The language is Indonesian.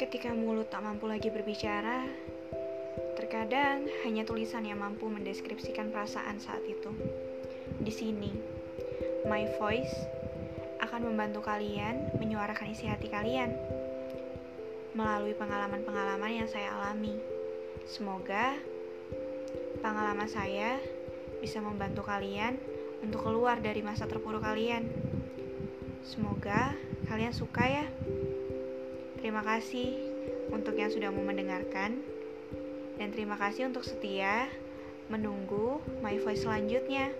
Ketika mulut tak mampu lagi berbicara, terkadang hanya tulisan yang mampu mendeskripsikan perasaan saat itu. Di sini, my voice akan membantu kalian menyuarakan isi hati kalian melalui pengalaman-pengalaman yang saya alami. Semoga pengalaman saya bisa membantu kalian untuk keluar dari masa terpuruk kalian. Semoga kalian suka ya. Terima kasih untuk yang sudah mau mendengarkan dan terima kasih untuk setia menunggu My Voice selanjutnya.